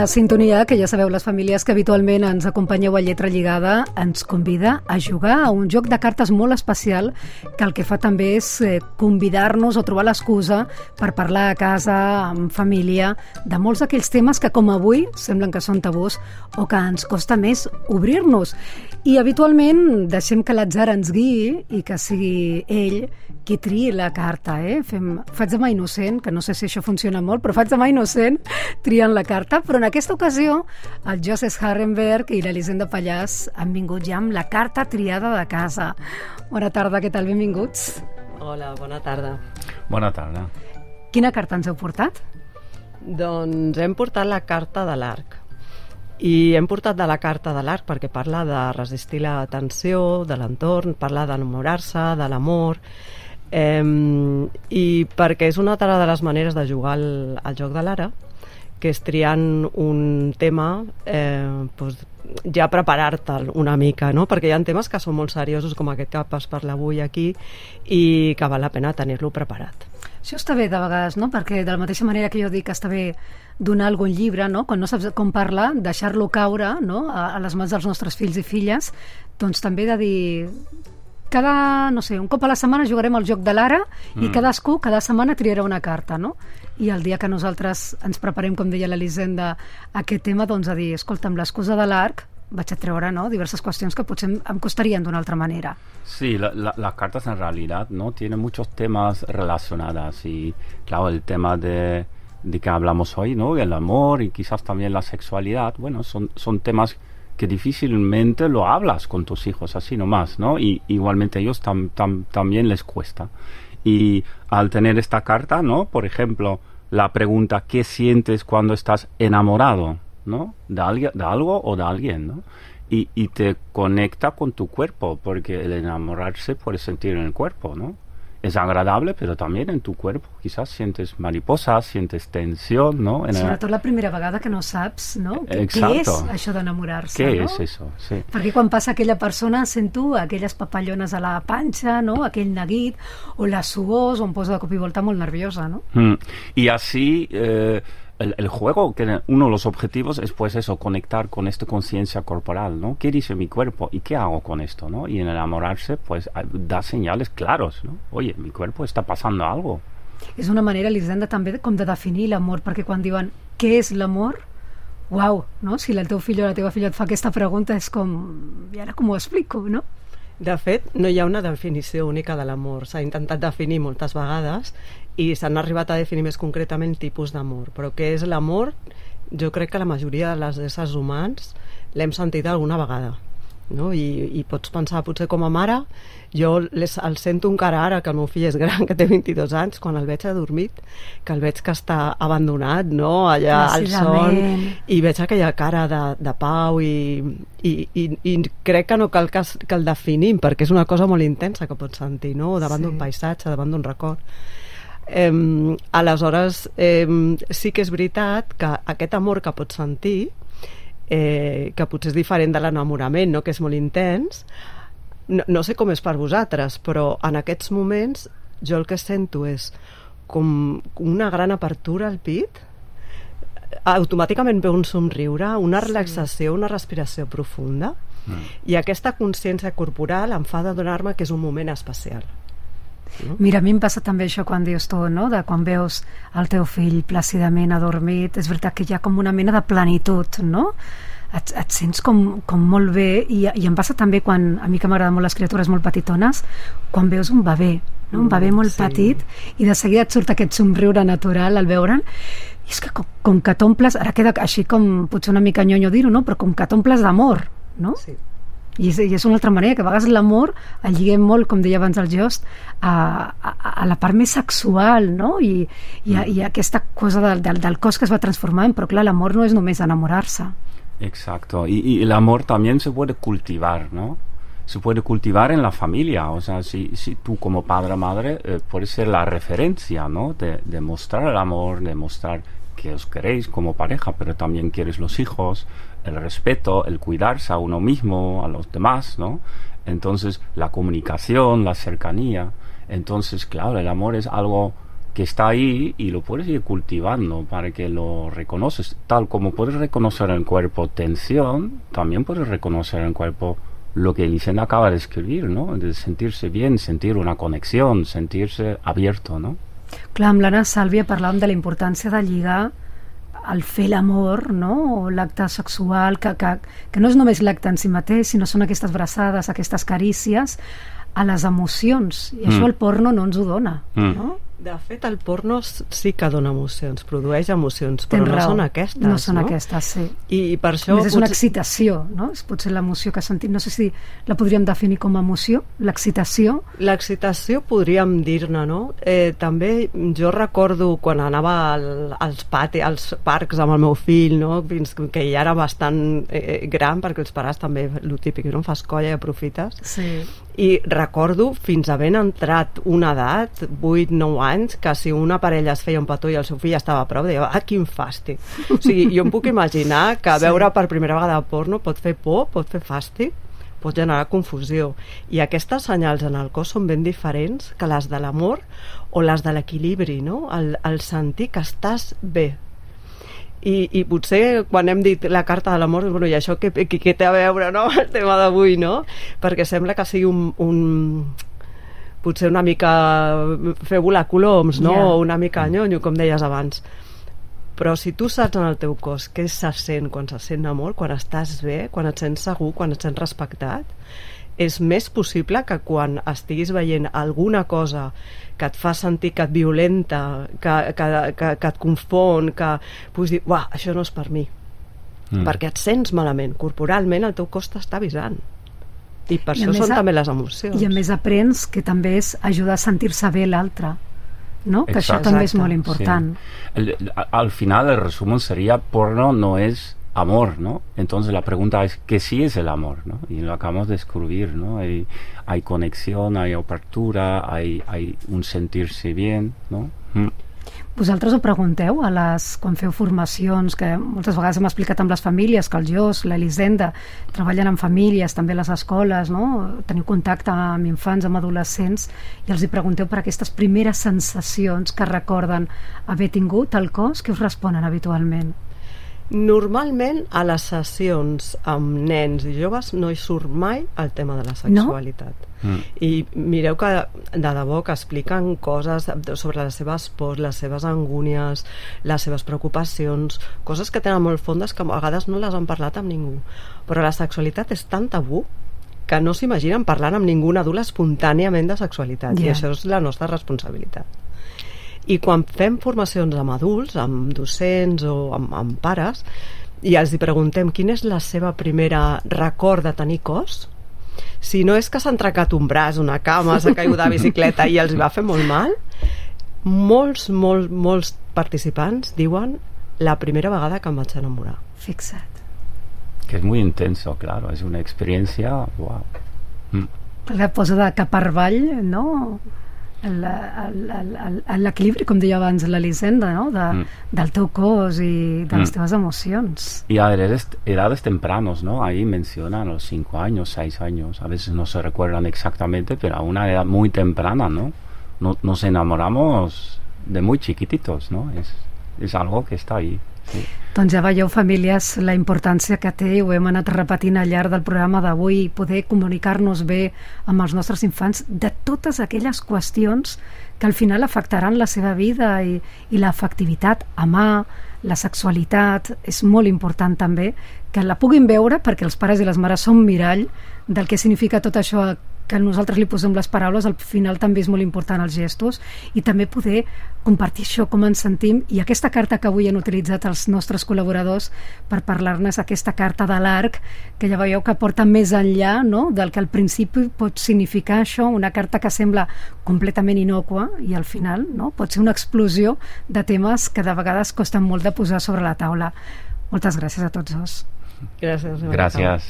Una sintonia que ja sabeu, les famílies que habitualment ens acompanyeu a Lletra Lligada ens convida a jugar a un joc de cartes molt especial que el que fa també és eh, convidar-nos o trobar l'excusa per parlar a casa, amb família, de molts d'aquells temes que com avui semblen que són tabús o que ens costa més obrir-nos. I habitualment deixem que l'atzar ens guiï i que sigui ell qui triï la carta. Eh? Fem, faig de mà innocent, que no sé si això funciona molt, però faig de mà innocent triant la carta. Però en aquesta ocasió el Joseph Harrenberg i l'Elisenda Pallàs han vingut ja amb la carta triada de casa. Bona tarda, què tal? Benvinguts. Hola, bona tarda. Bona tarda. Quina carta ens heu portat? Doncs hem portat la carta de l'arc. I hem portat de la carta de l'arc perquè parla de resistir la tensió, de l'entorn, parla d'enamorar-se, de l'amor, eh, i perquè és una altra de les maneres de jugar al, al joc de l'ara, que és triant un tema eh, doncs, ja preparar-te'l una mica, no? perquè hi ha temes que són molt seriosos com aquest que es parla avui aquí i que val la pena tenir-lo preparat. Això està bé de vegades, no? perquè de la mateixa manera que jo dic que està bé donar algun llibre, no? quan no saps com parlar, deixar-lo caure no? a, a les mans dels nostres fills i filles, doncs també de dir cada, no sé, un cop a la setmana jugarem al joc de l'ara mm. i cadascú cada setmana triarà una carta, no? I el dia que nosaltres ens preparem, com deia l'Elisenda, aquest tema, doncs a dir, escolta, amb l'excusa de l'arc vaig a treure ¿no? diverses qüestions que potser em costarien d'una altra manera. Sí, la, la, las cartas en realidad no tienen muchos temas relacionados y claro, el tema de, de que hablamos hoy, ¿no? El amor y quizás también la sexualidad, bueno, son, son temas que difícilmente lo hablas con tus hijos así nomás, ¿no? Y igualmente a ellos tam, tam, también les cuesta. Y al tener esta carta, ¿no? Por ejemplo, la pregunta ¿qué sientes cuando estás enamorado? ¿No? De, alguien, de algo o de alguien, ¿no? Y, y te conecta con tu cuerpo, porque el enamorarse puedes sentir en el cuerpo, ¿no? es agradable, pero también en tu cuerpo. Quizás sientes mariposas, sientes tensión, ¿no? En Sobretot la primera vegada que no saps, no? Exacto. Què és això d'enamorar-se, Què no? és això? Sí. Perquè quan passa aquella persona sent tu aquelles papallones a la panxa, no? Aquell neguit, o la suors, o em posa de cop i volta molt nerviosa, no? Mm. Y así... Eh, el, el, juego, que uno de los objetivos es pues eso, conectar con esta conciencia corporal, ¿no? ¿Qué dice mi cuerpo y qué hago con esto, ¿no? Y en enamorarse, pues da señales claros, ¿no? Oye, mi cuerpo está pasando algo. És una manera, Elisenda, també com de definir l'amor, perquè quan diuen què és l'amor, uau, no? Si el teu fill o la teva filla et fa aquesta pregunta és com, i ara com ho explico, no? De fet, no hi ha una definició única de l'amor. S'ha intentat definir moltes vegades i s'han arribat a definir més concretament tipus d'amor. Però què és l'amor? Jo crec que la majoria de les éssers humans l'hem sentit alguna vegada. No? I, i pots pensar, potser com a mare jo les, el sento encara ara que el meu fill és gran, que té 22 anys quan el veig adormit, que el veig que està abandonat, no? allà al son i veig aquella cara de, de pau i, i, i, i crec que no cal que, que el definim perquè és una cosa molt intensa que pots sentir no? davant sí. d'un paisatge, davant d'un record eh, aleshores eh, sí que és veritat que aquest amor que pots sentir eh, que potser és diferent de l'enamorament, no? que és molt intens, no, no sé com és per vosaltres, però en aquests moments jo el que sento és com una gran apertura al pit, automàticament ve un somriure, una relaxació, una respiració profunda, mm. i aquesta consciència corporal em fa de donar-me que és un moment especial. Mira, a mi em passa també això quan dius tu, no? de quan veus el teu fill plàcidament adormit, és veritat que hi ha com una mena de plenitud, no? Et, et sents com, com molt bé i, i em passa també quan, a mi que m'agraden molt les criatures molt petitones, quan veus un bebè, no? un bebè molt sí. petit i de seguida et surt aquest somriure natural al veure'n i és que com, com que t'omples, ara queda així com potser una mica nyonyo dir-ho, no? però com que t'omples d'amor, no? Sí. I és, I és una altra manera, que a vegades l'amor el lliguem molt, com deia abans el Jost, a, a, a la part més sexual, no? I, i, a, i aquesta cosa del, del, del cos que es va transformant, però clar, l'amor no és només enamorar-se. Exacto, y, y, el amor también se puede cultivar, ¿no? Se puede cultivar en la familia, o sea, si, si tú como padre o madre eh, puedes ser la referencia, ¿no? De, de mostrar el amor, de mostrar que os queréis como pareja, pero también quieres los hijos, el respeto, el cuidarse a uno mismo, a los demás, ¿no? Entonces, la comunicación, la cercanía. Entonces, claro, el amor es algo que está ahí y lo puedes ir cultivando para que lo reconoces. Tal como puedes reconocer en el cuerpo tensión, también puedes reconocer en el cuerpo lo que Elisenda acaba de escribir, ¿no? De sentirse bien, sentir una conexión, sentirse abierto, ¿no? Clar, amb l'Anna Sàlvia parlàvem de la importància de lligar el fer l'amor, no? o l'acte sexual, que, que, que no és només l'acte en si mateix, sinó són aquestes braçades, aquestes carícies, a les emocions. I això Mm. el porno no ens ho dona. Mm. No? De fet, el porno sí que dona emocions, produeix emocions, però Tens no raó. són aquestes. No són aquestes, sí. I per això... Més és una potser- excitació, no? És potser l'emoció que sentim. No sé si la podríem definir com a emoció, l'excitació. L'excitació podríem dir-ne, no? Eh, també jo recordo quan anava al, als, pati, als parcs amb el meu fill, no? fins que ja era bastant eh, gran, perquè els pares també, el típic, no? fas colla i aprofites. Sí. I recordo, fins havent entrat una edat, 8-9 anys, que si una parella es feia un petó i el seu fill estava a prop, deia, ah, quin fàstic. O sigui, jo em puc imaginar que Sí. veure per primera vegada porno pot fer por, pot fer fàstic, pot generar confusió. I aquestes senyals en el cos són ben diferents que les de l'amor o les de l'equilibri, no? El, el sentir que estàs bé, i, i potser quan hem dit la carta de l'amor, bueno, i això què, què, què té a veure no? el tema d'avui, no? Perquè sembla que sigui un, un potser una mica fer volar coloms, no? Ja. O una mica nyonyo, com deies abans. Però si tu saps en el teu cos què se sent quan se sent amor, quan estàs bé, quan et sents segur, quan et sents respectat, és més possible que quan estiguis veient alguna cosa que et fa sentir que et violenta, que, que, que, que et confon, que puguis dir, uah, això no és per mi. Mm. Perquè et sents malament. Corporalment el teu cos t'està avisant. I per I això són a- també les emocions. I a més aprens que també és ajudar a sentir-se bé l'altre. No? Que això Exacte. també és molt Exacte, important. El- el- al final el resumen sería porno no es amor, ¿no? Entonces la pregunta es ¿qué sí es el amor, ¿no? Y lo acabamos de descubrir, ¿no? Hay, hay conexión, hay apertura, hay, hay un sentirse bien, ¿no? Mm. Vosaltres ho pregunteu a les, quan feu formacions, que moltes vegades hem explicat amb les famílies, que el JOS, l'Elisenda, treballen amb famílies, també les escoles, no? teniu contacte amb infants, amb adolescents, i els hi pregunteu per aquestes primeres sensacions que recorden haver tingut al cos, que us responen habitualment? Normalment a les sessions amb nens i joves no hi surt mai el tema de la sexualitat. Mm. I mireu que de debò que expliquen coses sobre les seves pors, les seves angúnies, les seves preocupacions, coses que tenen molt fondes que a vegades no les han parlat amb ningú. Però la sexualitat és tan tabú que no s'imaginen parlant amb ningú adult espontàniament de sexualitat. Ja. I això és la nostra responsabilitat. I quan fem formacions amb adults, amb docents o amb, amb pares, i els hi preguntem quina és la seva primera record de tenir cos, si no és que s'han trencat un braç, una cama, s'ha caigut de bicicleta i els va fer molt mal, molts, molts, molts participants diuen la primera vegada que em vaig enamorar. Fixa't. Que es muy intenso, claro, es una experiencia, wow. Mm. Perquè posa de cap avall, no? El- el- el- L'equilibri, com deia abans l'Elisenda, no? De, Mm. del teu cos i de les Mm. teves emocions. Y a edades, edades tempranos, ¿no? Ahí mencionan los cinco años, seis años, a veces no se recuerdan exactamente, pero a una edad muy temprana, ¿no? No- nos enamoramos de muy chiquititos, ¿no? Es, es algo que está ahí. Doncs ja veieu, famílies, la importància que té, ho hem anat repetint al llarg del programa d'avui, poder comunicar-nos bé amb els nostres infants de totes aquelles qüestions que al final afectaran la seva vida i, i l'afectivitat, amar, la sexualitat, és molt important també que la puguin veure perquè els pares i les mares són mirall del que significa tot això que nosaltres li posem les paraules, al final també és molt important els gestos i també poder compartir això, com ens sentim i aquesta carta que avui han utilitzat els nostres col·laboradors per parlar-nos aquesta carta de l'arc, que ja veieu que porta més enllà no? del que al principi pot significar això, una carta que sembla completament inocua i al final no? pot ser una explosió de temes que de vegades costen molt de posar sobre la taula. Moltes gràcies a tots dos. Gràcies. Gracias.